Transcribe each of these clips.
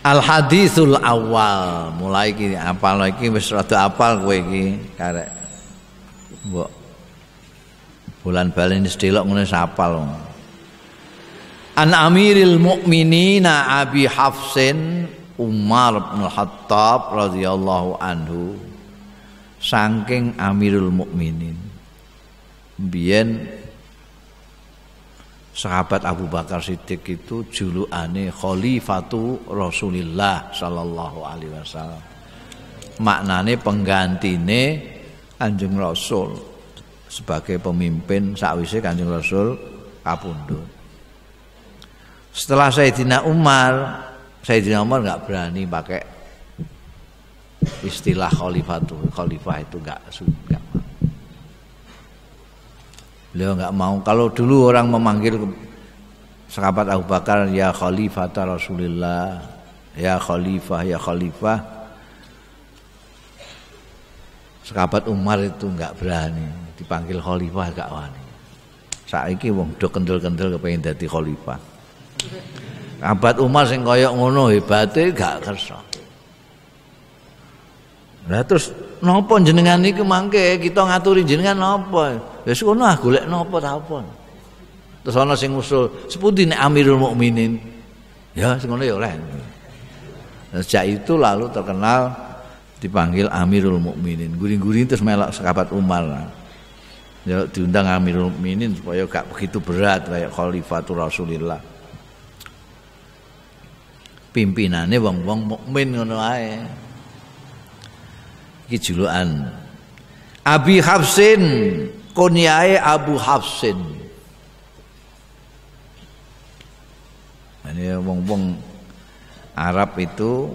Al hadithul awal mulai iki apal iki wis rada apal kowe iki karek. Mbok bulan balen sedelok ngene sapal An Amiril Mukminina Abi Hafsin Umar bin Khattab radhiyallahu anhu saking Amirul Mukminin biyen sahabat Abu Bakar Siddiq itu julukane khalifatu Rasulillah sallallahu alaihi wasallam. Maknane penggantine Kanjeng Rasul sebagai pemimpin sakwise Kanjeng Rasul kapundhut. Setelah Sayyidina Umar, Sayyidina Umar nggak berani pakai istilah khalifatu. Khalifah itu nggak suka. Beliau nggak mau. Kalau dulu orang memanggil sahabat Abu Bakar ya khalifah Rasulullah, ya khalifah, ya khalifah. Sahabat Umar itu nggak berani dipanggil khalifah gak wani. Saiki wong do kendel-kendel kepengin dadi khalifah. Sahabat Umar sing kaya ngono hebate gak kersa. Lah terus napa jenengan iki mangke kita ngaturi jenengan napa? Wis ngono ah golek napa ta apa. Terus ana sing usul, sepundi nek Amirul Mukminin? Ya sing ngono ya oleh. Sejak itu lalu terkenal dipanggil Amirul Mukminin. Guring-guring terus melok sekabat Umar. Ya diundang Amirul Mukminin supaya gak begitu berat kayak Khalifatul Rasulillah. Pimpinannya wong-wong mukmin ngono ae iki julukan Abi Hafsin kunyae Abu Hafsin. Ini wong-wong Arab itu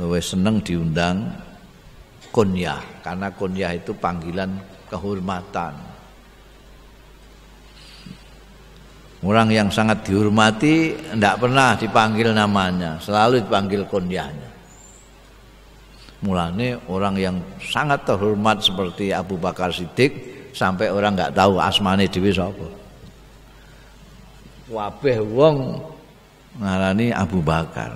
lebih seneng diundang kunyah karena kunyah itu panggilan kehormatan. Orang yang sangat dihormati tidak pernah dipanggil namanya selalu dipanggil kunyahnya. Mulane orang yang sangat terhormat seperti Abu Bakar Siddiq sampai orang nggak tahu asmane dhewe sapa. Wabeh wong ngarani Abu Bakar.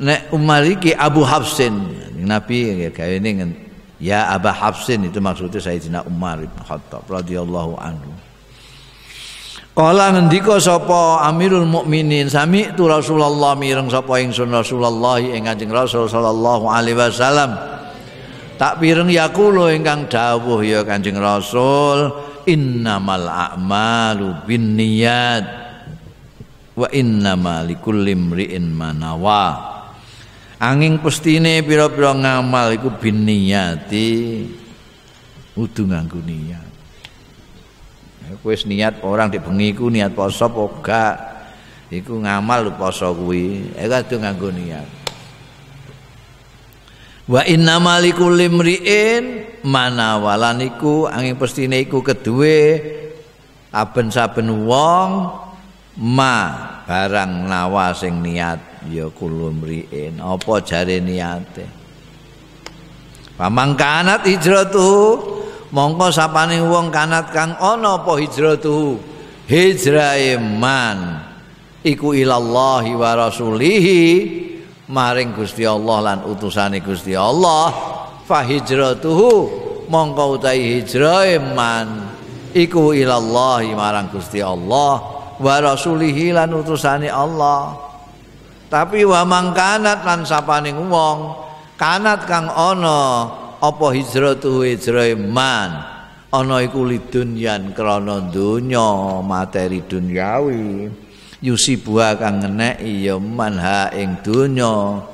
Nek Umar iki Abu Hafsin, Nabi ya gawe ini ya Abu Hafsin itu maksudnya Sayyidina Umar bin Khattab radhiyallahu anhu. Kala ngendika sapa Amirul Mukminin sami tu Rasulullah mireng sapa ingsun Rasulullah ing Kanjeng Rasul sallallahu alaihi wasallam. Tak pireng yakulo ingkang dawuh ya Kanjeng Rasul innamal a'malu binniyat wa innamal likulli imri'in manawa. Anging pestine pira-pira ngamal iku binniyati kudu nganggo niat. wis niat orang dibengi ku niat poso apa iku ngamal poso kuwi iku kudu nganggo niat wa inna malikul limriin mana walaniku angin pestine iku kedue saben-saben wong ma barang nawa sing niat ya kulumriin apa jare niate? Pamangkanat hijratuh mongko sapane wong kanat kang ana apa hijratu hijrahe man iku ilallahi wa rasulihi maring Gusti Allah lan utusane Gusti Allah fa hijratuhu mongko utahi hijrahe man iku marang Gusti Allah wa rasulihi lan utusane Allah. Tapi wa mangkanat lan sapane wong kanat kang ana apa hijratu hijrah man? Ana iku lidunyan krana donya materi dunyawi yusibuha kang ngeneki ya man ha ing donya.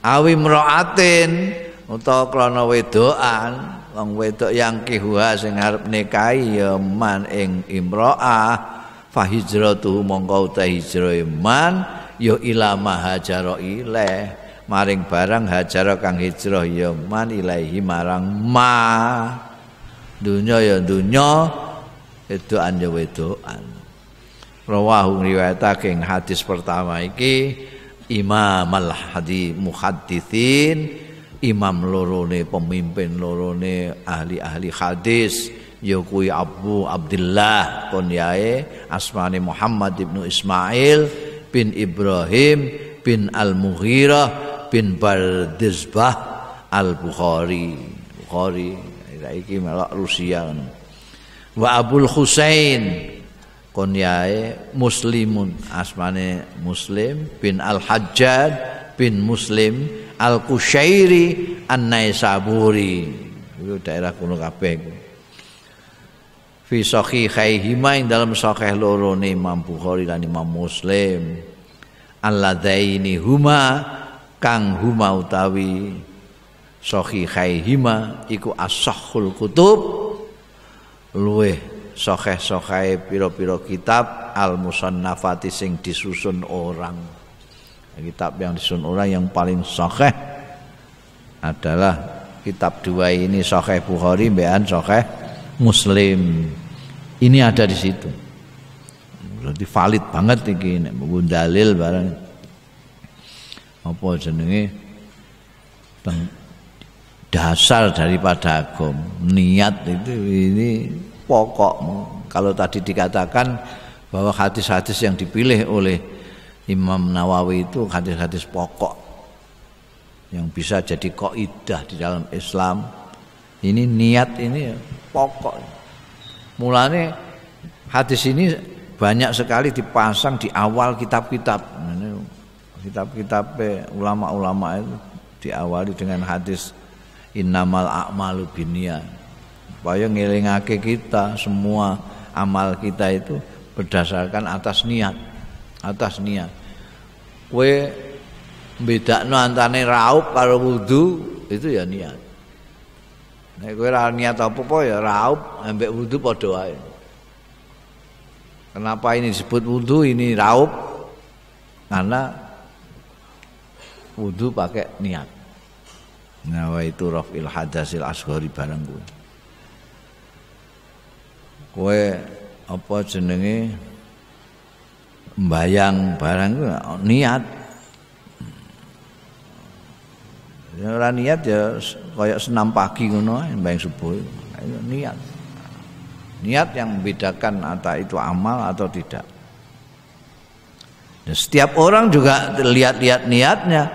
Awi mraatin utawa krana wedokan wong wedok yang kihuha sing arep nikahi ya man ing imraah fa hijratu mongko ta hijrah man ya ila mahajara ilaih maring barang hajar kang hijrah ya man ilahi marang ma. Dunya ya dunya edoan ya wedoan rawahu riwayatake hadis pertama iki Imam al-Hadi muhaddithin imam lorone pemimpin lorone ahli-ahli hadis ya kuwi Abu Abdullah kunyae asmane Muhammad ibnu Ismail bin Ibrahim bin Al-Mughirah bin Bardizbah Al-Bukhari. Bukhari iki melok Rusia. Wa Abul Husain konyae muslimun asmane muslim bin Al-Hajjaj bin Muslim Al-Kusyairi An-Naisaburi. Itu daerah kuno kabeh fi sahihaihima ing dalam sahih loro Imam Bukhari lan Imam Muslim. Alladzaini huma kang huma utawi sahihaihima iku as-sahhul kutub luweh sahih-sahih pira-pira kitab al-musannafati sing disusun orang. Kitab yang disusun orang yang paling sahih adalah kitab dua ini sahih Bukhari mbekan sahih Muslim. Ini ada di situ. Berarti valid banget iki nek dalil barang apa jenenge? Dasar daripada agam niat itu ini pokok kalau tadi dikatakan bahwa hadis-hadis yang dipilih oleh Imam Nawawi itu hadis-hadis pokok yang bisa jadi kaidah di dalam Islam ini niat ini pokok Mulane hadis ini banyak sekali dipasang di awal kitab-kitab. Kitab-kitab ulama-ulama itu diawali dengan hadis innamal a'malu binniyat. Supaya ngelingake kita semua amal kita itu berdasarkan atas niat, atas niat. Kowe bedakno antane raup karo wudu itu ya niat. Nek kowe niat apa-apa ya raup ambek wudu padha wae. Kenapa ini disebut wudu ini raup? Karena wudu pakai niat. Nah, itu rafil hadasil asghari barang kowe. Kowe apa jenenge mbayang barang niat Ya ora niat ya kayak senam pagi ngono mbang subuh. Niat. Niat yang membedakan antara itu amal atau tidak. Dan setiap orang juga lihat-lihat niatnya.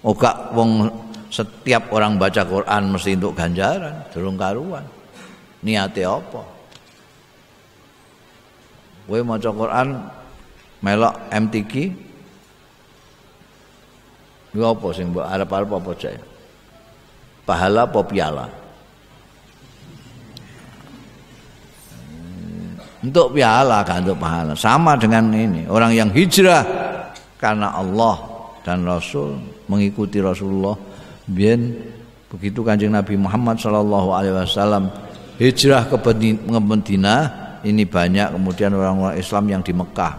Oga wong setiap orang baca Quran mesti untuk ganjaran, durung karuan. Niatnya apa? Kowe maca Quran melok MTQ Lha apa sing mbok arep-arep apa cek? Pahala apa piala? Hmm, untuk piala kan untuk pahala. Sama dengan ini, orang yang hijrah karena Allah dan Rasul mengikuti Rasulullah biyen begitu Kanjeng Nabi Muhammad sallallahu alaihi wasallam hijrah ke Medina ini banyak kemudian orang-orang Islam yang di Mekah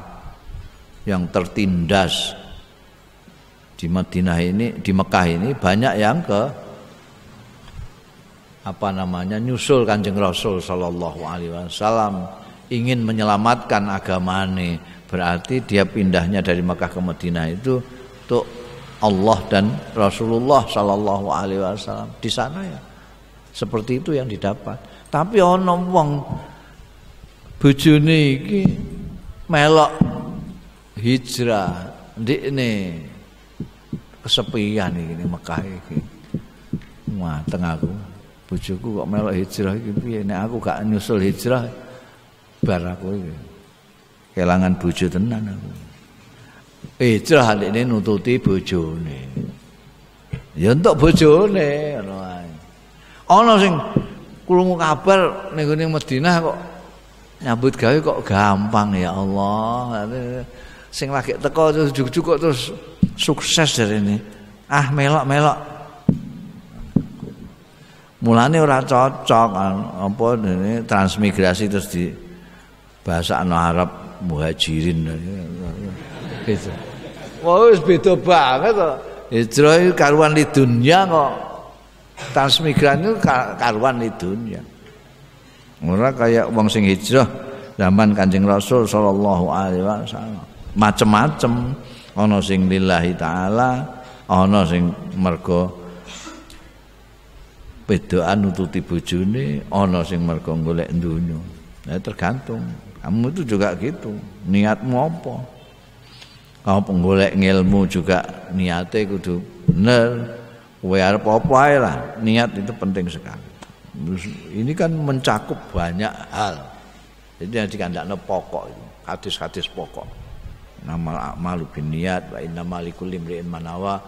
yang tertindas. Di Madinah ini di Mekah ini banyak yang ke apa namanya nyusul kanjeng Rasul Shallallahu Alaihi Wasallam. Ingin menyelamatkan agama ini. Berarti dia pindahnya dari Mekah ke Madinah itu untuk Allah dan Rasulullah Shallallahu Alaihi Wasallam. Di sana ya seperti itu yang didapat. Tapi ono wong bojone iki melok hijrah ndikne kesepian iki Mekah iki. Wah, tengah aku. Bojoku kok melok hijrah iki piye? Nek aku gak nyusul hijrah bar aku iki. Kelangan bojo tenan aku. Hijrah ini nututi bojone. Ya untuk bojone ngono. Ana sing krungu kabar ning Madinah kok nyambut gawe kok gampang ya Allah. Sing lagi teko terus juk-juk terus sukses dari ini ah melok melok mulane ora cocok apa ini transmigrasi terus di bahasa anu Arab muhajirin gitu. Wah wis beda banget kok. Hijrah karuan di dunia kok. Transmigran itu karuan di dunia. Ora kayak wong sing hijrah zaman Kanjeng Rasul sallallahu alaihi wasallam. Macem-macem ana sing lillahi taala ana sing mergo bedaan nututi bojone ana sing mergo golek donya nah tergantung kamu itu juga gitu niatmu apa Kau penggolek ngilmu juga niatnya kudu bener. Kowe arep apa lah, niat itu penting sekali. Ini kan mencakup banyak hal. Jadi yang dikandakno pokok itu, hadis-hadis pokok. Nama a'malu bin niat wa inna malikul imri'in manawa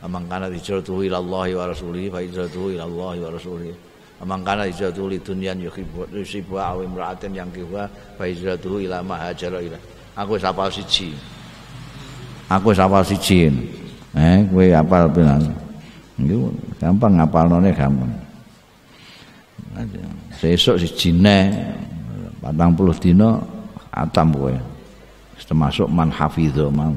Amang kana hijratuhu Allah wa rasulih fa hijratuhu Allah wa rasulih. Amang kana hijratuhu li dunyan yuhibbu yusibu aw imra'atin yang kiwa fa hijratuhu ila ma hajara ila. Aku wis apal siji. Aku wis apal siji. Eh, kowe apal piran? Iku gampang ngapalnone gampang. Sesuk siji ne 40 dina atam kowe. Termasuk man hafidho mau.